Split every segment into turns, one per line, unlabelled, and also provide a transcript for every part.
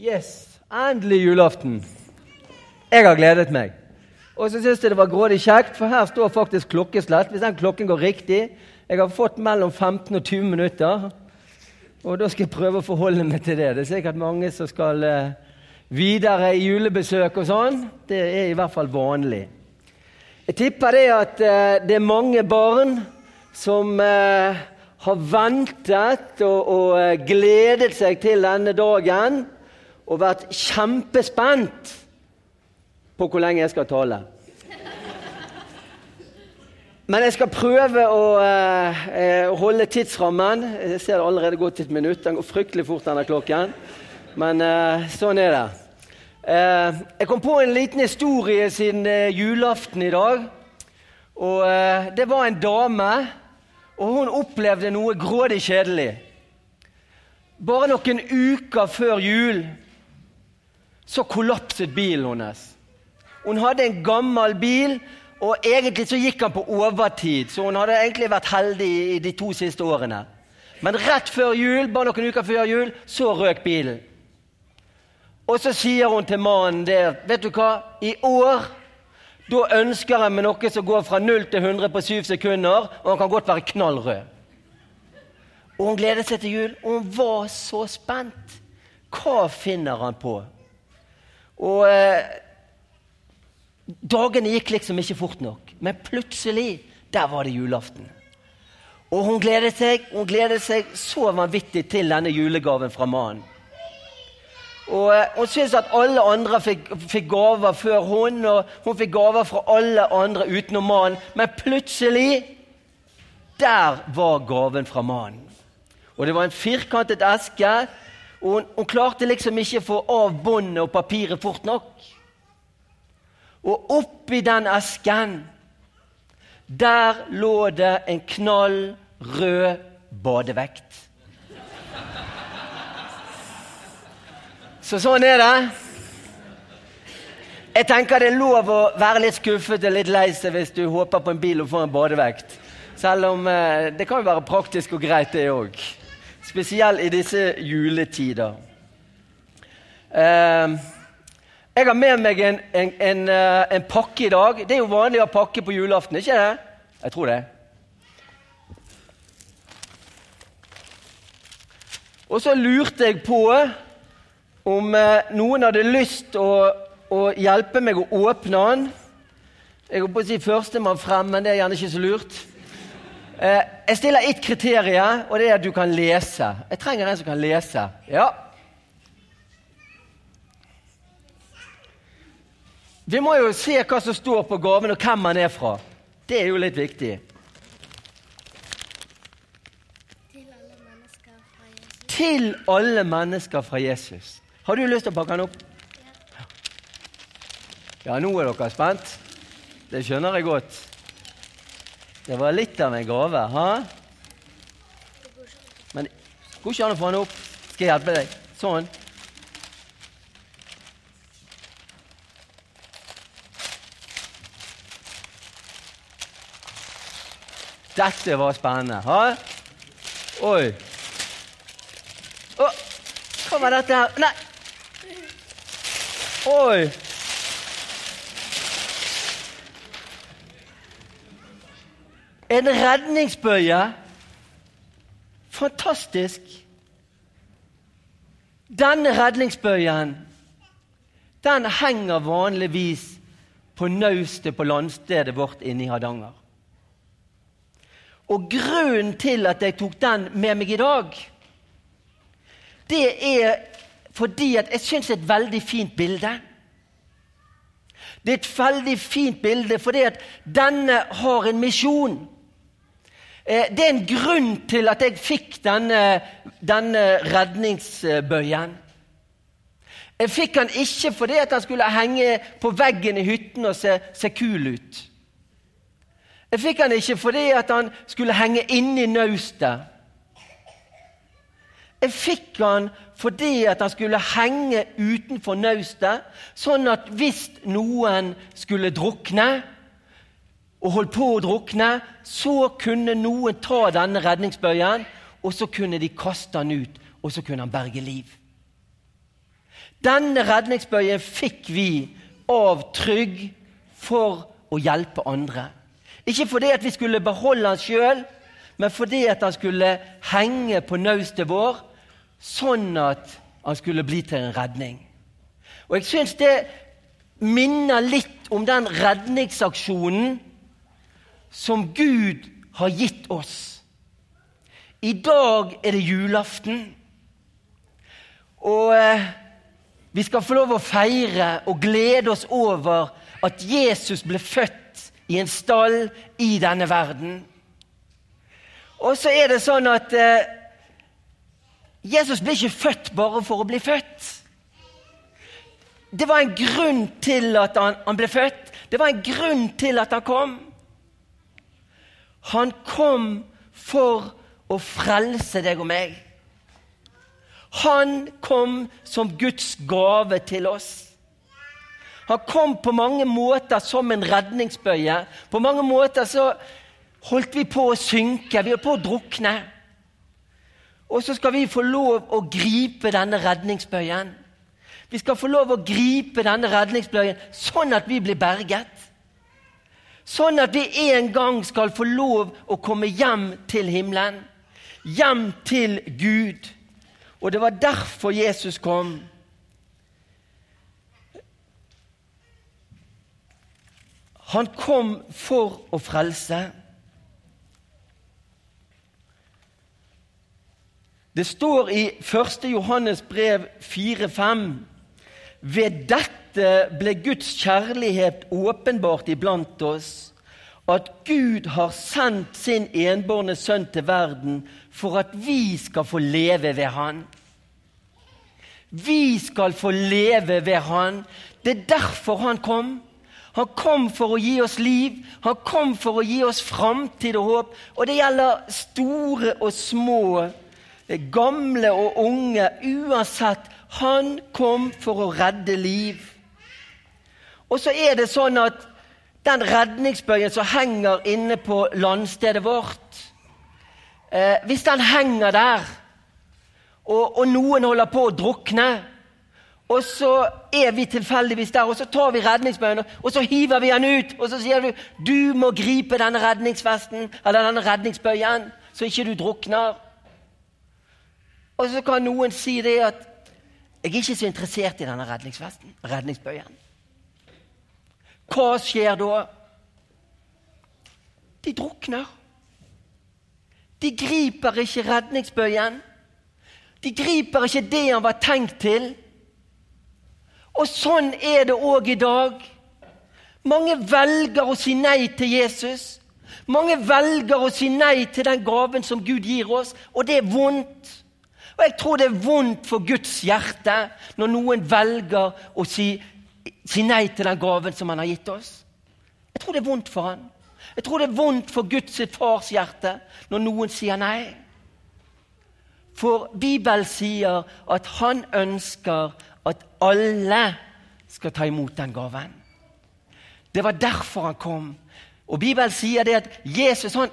Yes, endelig julaften. Jeg har gledet meg. Og så syns jeg det var grådig kjekt, for her står faktisk klokkeslett. Hvis den klokken går riktig Jeg har fått mellom 15 og 20 minutter. Og da skal jeg prøve å forholde meg til det. Det er sikkert mange som skal eh, videre i julebesøk og sånn. Det er i hvert fall vanlig. Jeg tipper det at eh, det er mange barn som eh, har ventet og, og gledet seg til denne dagen og vært kjempespent på hvor lenge jeg skal tale. Men jeg skal prøve å eh, holde tidsrammen. Jeg ser det allerede gått et minutt. Den går fryktelig fort, denne klokken. Men eh, sånn er det. Eh, jeg kom på en liten historie siden eh, julaften i dag. Og eh, Det var en dame, og hun opplevde noe grådig kjedelig. Bare noen uker før jul så kollapset bilen hennes. Hun hadde en gammel bil og egentlig så gikk han på overtid, så hun hadde egentlig vært heldig i de to siste årene. Men rett før jul, bare noen uker før jul, så røk bilen. Og så sier hun til mannen der Vet du hva, i år da ønsker jeg meg noe som går fra 0 til 100 på 7 sekunder, og han kan godt være knall rød. Og hun gledet seg til jul, og hun var så spent. Hva finner han på? Og eh, Dagene gikk liksom ikke fort nok, men plutselig der var det julaften. Og hun gledet seg hun gledet seg så vanvittig til denne julegaven fra mannen. Og eh, Hun syntes at alle andre fikk, fikk, gaver før hun, og hun fikk gaver fra alle andre utenom mannen. Men plutselig der var gaven fra mannen. Og Det var en firkantet eske. Og Hun, hun klarte liksom ikke å få av båndet og papiret fort nok. Og oppi den esken, der lå det en knall rød badevekt. Så sånn er det. Jeg tenker det er lov å være litt skuffet og litt lei seg hvis du håper på en bil og får en badevekt. Selv om eh, det kan jo være praktisk og greit, det òg. Spesielt i disse juletider. Eh, jeg har med meg en, en, en, eh, en, pakke i dag. Det er jo vanlig å ha pakke på julaften, ikke det? Jeg tror det. Og så lurte jeg på om eh, noen hadde lyst å, å hjelpe meg å åpne den. Jeg holdt på å si førstemann frem, men det er gjerne ikke så lurt. Eh, jeg stiller ett kriterium, og det er at du kan lese. Jeg trenger en som kan lese. Ja, Vi må jo se hva som står på gaven, og hvem man er fra. Det er jo litt viktig.
Til alle mennesker fra Jesus.
Til alle mennesker fra Jesus. Har du lyst til å pakke den opp? Ja, nå er dere spent. Det skjønner jeg godt. Det var litt av en gave. ha? Men går ikke an å få den opp. Skal jeg hjelpe deg? Sånn. Dette var spennende. Ha? Oi. Å, hva var dette her? Nei! Oi! En redningsbøye. Fantastisk. Denne redningsbøyen den henger vanligvis på naustet på landstedet vårt inne i Hardanger. Og grunnen til at jeg tok den med meg i dag, det er fordi at jeg syns det er et veldig fint bilde. Det er et veldig fint bilde fordi at denne har en misjon. Eh, det er en grunn til at jeg fikk denne, denne redningsbøyen. Jeg fikk han ikke fordi den skulle henge på veggen i hytten og se, se kul ut. Jeg fikk han ikke fordi han skulle henge inne i naustet. Jeg fikk han fordi han skulle henge utenfor naustet, sånn at hvis noen skulle drukne og holdt på å drukne, så kunne noen ta denne redningsbøyen, og så kunne de kaste han ut, og så kunne han berge liv. Denne redningsbøyen fikk vi av Trygg for å hjelpe andre. Ikke fordi at vi skulle beholde han sjøl, men fordi at han skulle henge på naustet vår, sånn at han skulle bli til en redning. Og jeg syns det minner litt om den redningsaksjonen som Gud har gitt oss. I dag er det julaften. Og eh, vi skal få lov å feire og glede oss over at Jesus ble født i en stall i denne verden. Og så er det sånn at eh, Jesus ble ikke født bare for å bli født. Det var en grunn til at han, han ble født. Det var en grunn til at han kom. Han kom for å frelse deg og meg. Han kom som Guds gave til oss. Han kom på mange måter som en redningsbøye. På mange måter så holdt vi på å synke, vi holdt på å drukne. Og så skal vi få lov å gripe denne redningsbøyen. Vi skal få lov å gripe denne redningsbøyen sånn at vi blir berget. Sånn at vi en gang skal få lov å komme hjem til himmelen. Hjem til Gud. Og det var derfor Jesus kom. Han kom for å frelse. Det står i 1. Johannes brev 4,5.: Ved dette ble Guds kjærlighet åpenbart iblant oss, at Gud har sendt sin enbårne sønn til verden for at vi skal få leve ved Han. Vi skal få leve ved Han. Det er derfor Han kom. Han kom for å gi oss liv, han kom for å gi oss framtid og håp. Og det gjelder store og små gamle og unge, uansett. Han kom for å redde liv. Og så er det sånn at den redningsbøyen som henger inne på landstedet vårt eh, Hvis den henger der, og, og, noen holder på å drukne, og så er vi tilfeldigvis der, og så tar vi redningsbøyen og så hiver vi den ut, og så sier du du må gripe denne redningsvesten eller denne redningsbøyen, så ikke du drukner. Og så kan noen si det at 'jeg er ikke så interessert i denne redningsvesten, redningsbøyen'. Hva skjer da? De drukner. De griper ikke redningsbøyen. De griper ikke det han var tenkt til. Og sånn er det òg i dag. Mange velger å si nei til Jesus. Mange velger å si nei til den gaven som Gud gir oss, og det er vondt. Og jeg tror det er vondt for Guds hjerte når noen velger å si, si nei til den gaven som han har gitt oss. Jeg tror det er vondt for han. Jeg tror det er vondt for Guds fars hjerte når noen sier nei. For Bibelen sier at han ønsker at alle skal ta imot den gaven. Det var derfor han kom. Og Bibelen sier det at Jesus han,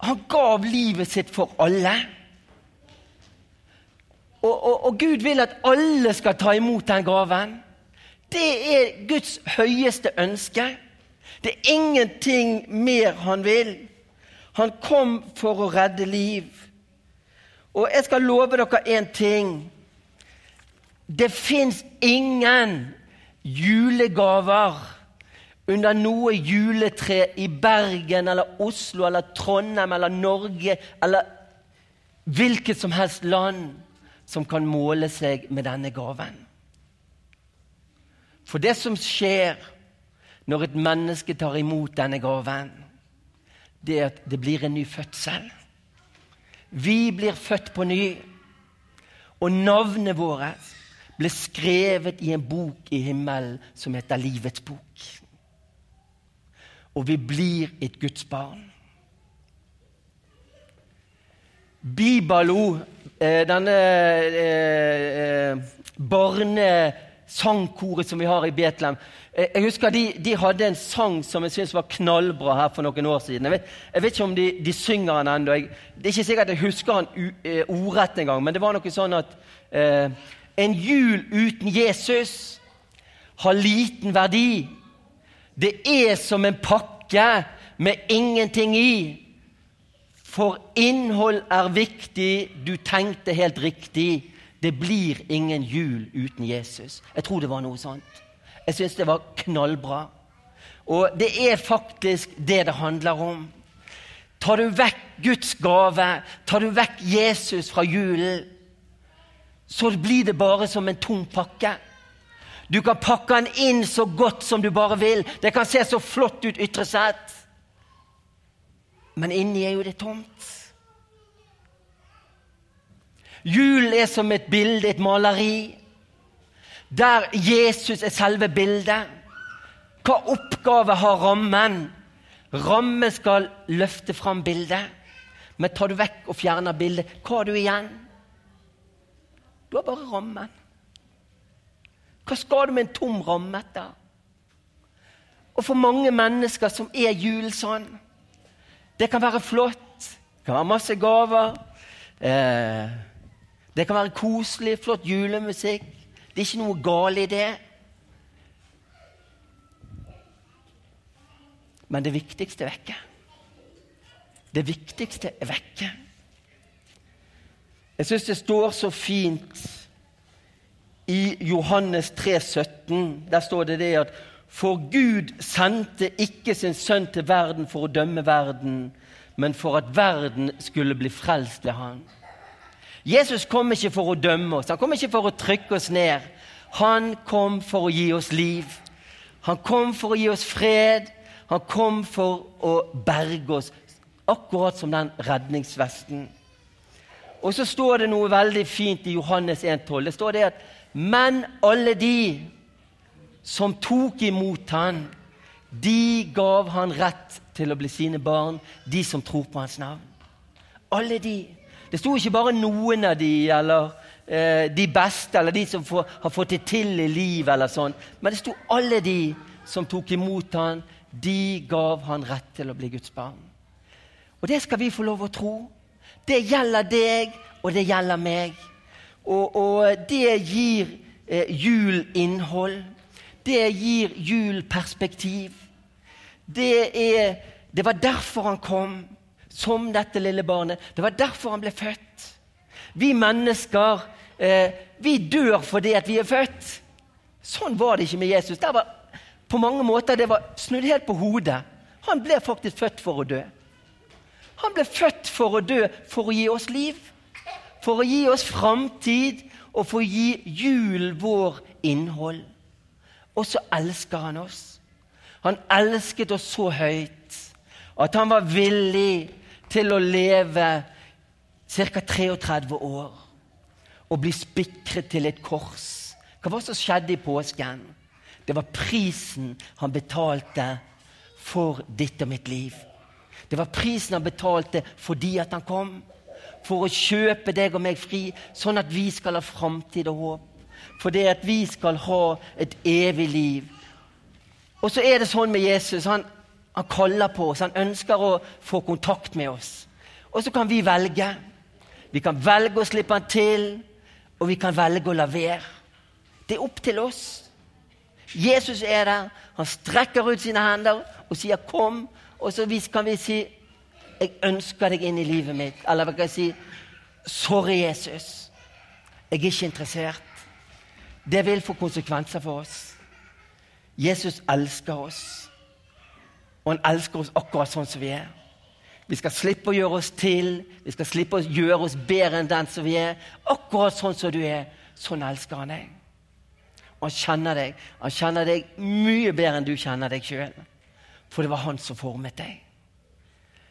han gav livet sitt for alle. Og, og, og, Gud vil at alle skal ta imot den gaven. Det er Guds høyeste ønske. Det er ingenting mer han vil. Han kom for å redde liv. Og jeg skal love dere én ting. Det fins ingen julegaver under noe juletre i Bergen eller Oslo eller Trondheim eller Norge eller hvilket som helst land som kan måle seg med denne gaven. For det som skjer når et menneske tar imot denne gaven, det er at det blir en ny fødsel. Vi blir født på ny, og navnet vårt ble skrevet i en bok i himmelen som heter Livets bok. Og vi blir et Guds barn. Bibalo Eh, denne eh, eh, barnesangkoret som vi har i Betlehem Jeg husker de, de, hadde en sang som jeg syntes var knallbra her for noen år siden. Jeg vet, jeg vet ikke om de, de synger den ennå. Det er ikke sikkert jeg husker den ordrett engang, men det var noe sånn at eh, En jul uten Jesus har liten verdi. Det er som en pakke med ingenting i. For innhold er viktig, du tenkte helt riktig. Det blir ingen jul uten Jesus. Jeg tror det var noe sånt. Jeg syns det var knallbra. Og det er faktisk det det handler om. Tar du vekk Guds gave, tar du vekk Jesus fra julen, så blir det bare som en tom pakke. Du kan pakke den inn så godt som du bare vil. Det kan se så flott ut ytre sett. Men inni er jo det tomt. Julen er som et bilde, et maleri, der Jesus er selve bildet. Hva oppgave har rammen? Rammen skal løfte fram bildet. Men tar du vekk og fjerner bildet, hva har du igjen? Du har bare rammen. Hva skal du med en tom ramme etter? Og for mange mennesker som er jul sånn Det kan være flott, det kan være masse gaver. Eh, det kan være koselig, flott julemusikk. Det er ikke noe galt i det. Men det viktigste er vekke. Det viktigste er vekke. Jeg syns det står så fint i Johannes 3, 17. Der står det det at For Gud sendte ikke sin sønn til verden for å dømme verden, men for at verden skulle bli frelst ved han. Jesus kom ikke for å dømme oss, han kom ikke for å trykke oss ned. Han kom for å gi oss liv. Han kom for å gi oss fred. Han kom for å berge oss, akkurat som den redningsvesten. Og så står det noe veldig fint i Johannes 1,12. Det står det at Men alle de som tok imot han, de gav han rett til å bli sine barn, de som tror på hans navn. Alle de. Det sto ikke bare noen av de, eller eh, de beste, eller de som får, har fått det til i livet, eller sånn. Men det sto alle de som tok imot han, de gav han rett til å bli Guds barn. Og det skal vi få lov å tro. Det gjelder deg, og det gjelder meg. Og, og det gir eh, jul innhold. Det gir jul perspektiv. Det, er, det var derfor han kom som dette lille barnet. Det var derfor han ble født. Vi mennesker eh, vi dør fordi at vi er født. Sånn var det ikke med Jesus. Det var, på mange måter det var snudd helt på hodet. Han ble faktisk født for å dø. Han ble født for å dø for å gi oss liv. For å gi oss framtid og for å gi julen vår innhold. Og så elsker han oss. Han elsket oss så høyt at han var villig til å leve ca. 33 år og bli spikret til et kors. Hva var det som skjedde i påsken? Det var prisen han betalte for ditt og mitt liv. Det var prisen han betalte fordi at han kom. For å kjøpe deg og meg fri, sånn at vi skal ha framtid og håp. For det at vi skal ha et evig liv. Og så er det sånn med Jesus. Han, han kaller på oss. Han ønsker å få kontakt med oss. Og så kan vi velge. Vi kan velge å slippe han til, og vi kan velge å la være. Det er opp til oss. Jesus er der. Han strekker ut sine hender og sier 'kom'. Og så kan vi si 'Jeg ønsker deg inn i livet mitt'. Eller vi kan si 'Sorry, Jesus. Jeg er ikke interessert'. Det vil få konsekvenser for oss. Jesus elsker oss, og han elsker oss akkurat sånn som vi er. Vi skal slippe å gjøre oss til, vi skal slippe å gjøre oss bedre enn den som vi er. Akkurat sånn som du er. Sånn elsker han deg. Og han kjenner deg. Han kjenner deg mye bedre enn du kjenner deg sjøl. For det var han som formet deg.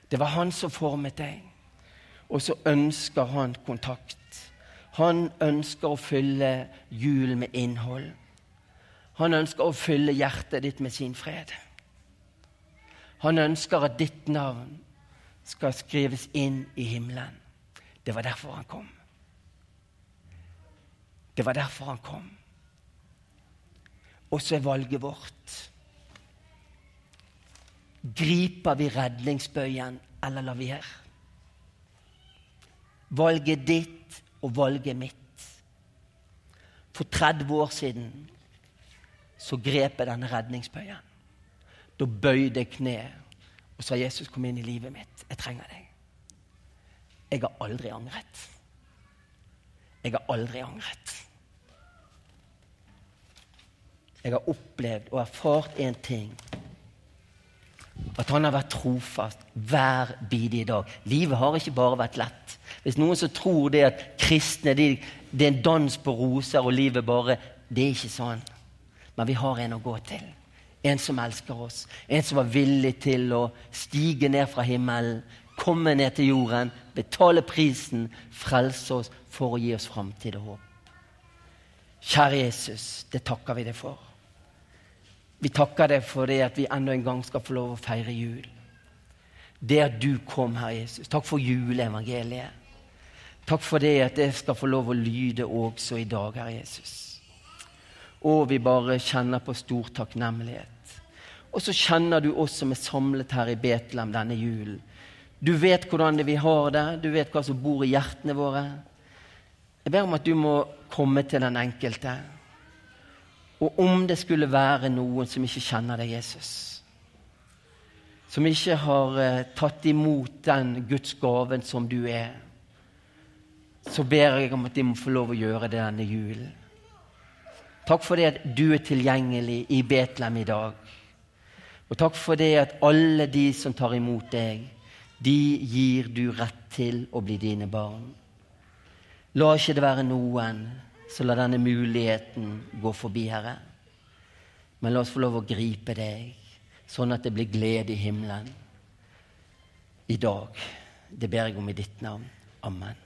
Det var han som formet deg. Og så ønsker han kontakt. Han ønsker å fylle julen med innhold. Han ønsker å fylle hjertet ditt med sin fred. Han ønsker at ditt navn skal skrives inn i himmelen. Det var derfor han kom. Det var derfor han kom. Og så er valget vårt. Griper vi redningsbøyen, eller lar vi være? Valget ditt og valget mitt. For 30 år siden så grep jeg denne redningsbøyen. Da bøyde jeg kne og sa, 'Jesus, kom inn i livet mitt. Jeg trenger deg.' Jeg har aldri angret. Jeg har aldri angret. Jeg har opplevd og erfart én ting. At han har vært trofast hver bidige dag. Livet har ikke bare vært lett. Hvis noen som tror det at kristne de, det er en dans på roser og livet bare Det er ikke sånn. Men vi har en å gå til. En som elsker oss. En som var villig til å stige ned fra himmelen, komme ned til jorden, betale prisen, frelse oss for å gi oss framtid og håp. Kjære Jesus, det takker vi deg for. Vi takker deg for det at vi enda en gang skal få lov å feire jul. Det at du kom, Herre Jesus. Takk for juleevangeliet. Takk for det at jeg skal få lov å lyde også i dag, Herre Jesus. Og vi bare kjenner på stor takknemlighet. Og så kjenner du oss som er samlet her i Betlehem denne julen. Du vet hvordan vi har det, du vet hva som bor i hjertene våre. Jeg ber om at du må komme til den enkelte. Og om det skulle være noen som ikke kjenner deg, Jesus, som ikke har eh, tatt imot den Guds gaven som du er, så ber jeg om at de må få lov å gjøre det denne julen. Takk for det at du er tilgjengelig i Betlehem i dag. Og takk for det at alle de som tar imot deg, de gir du rett til å bli dine barn. La ikke det være noen som lar denne muligheten gå forbi, Herre. Men la oss få lov å gripe deg, sånn at det blir glede i himmelen i dag. Det ber jeg om i ditt navn. Amen.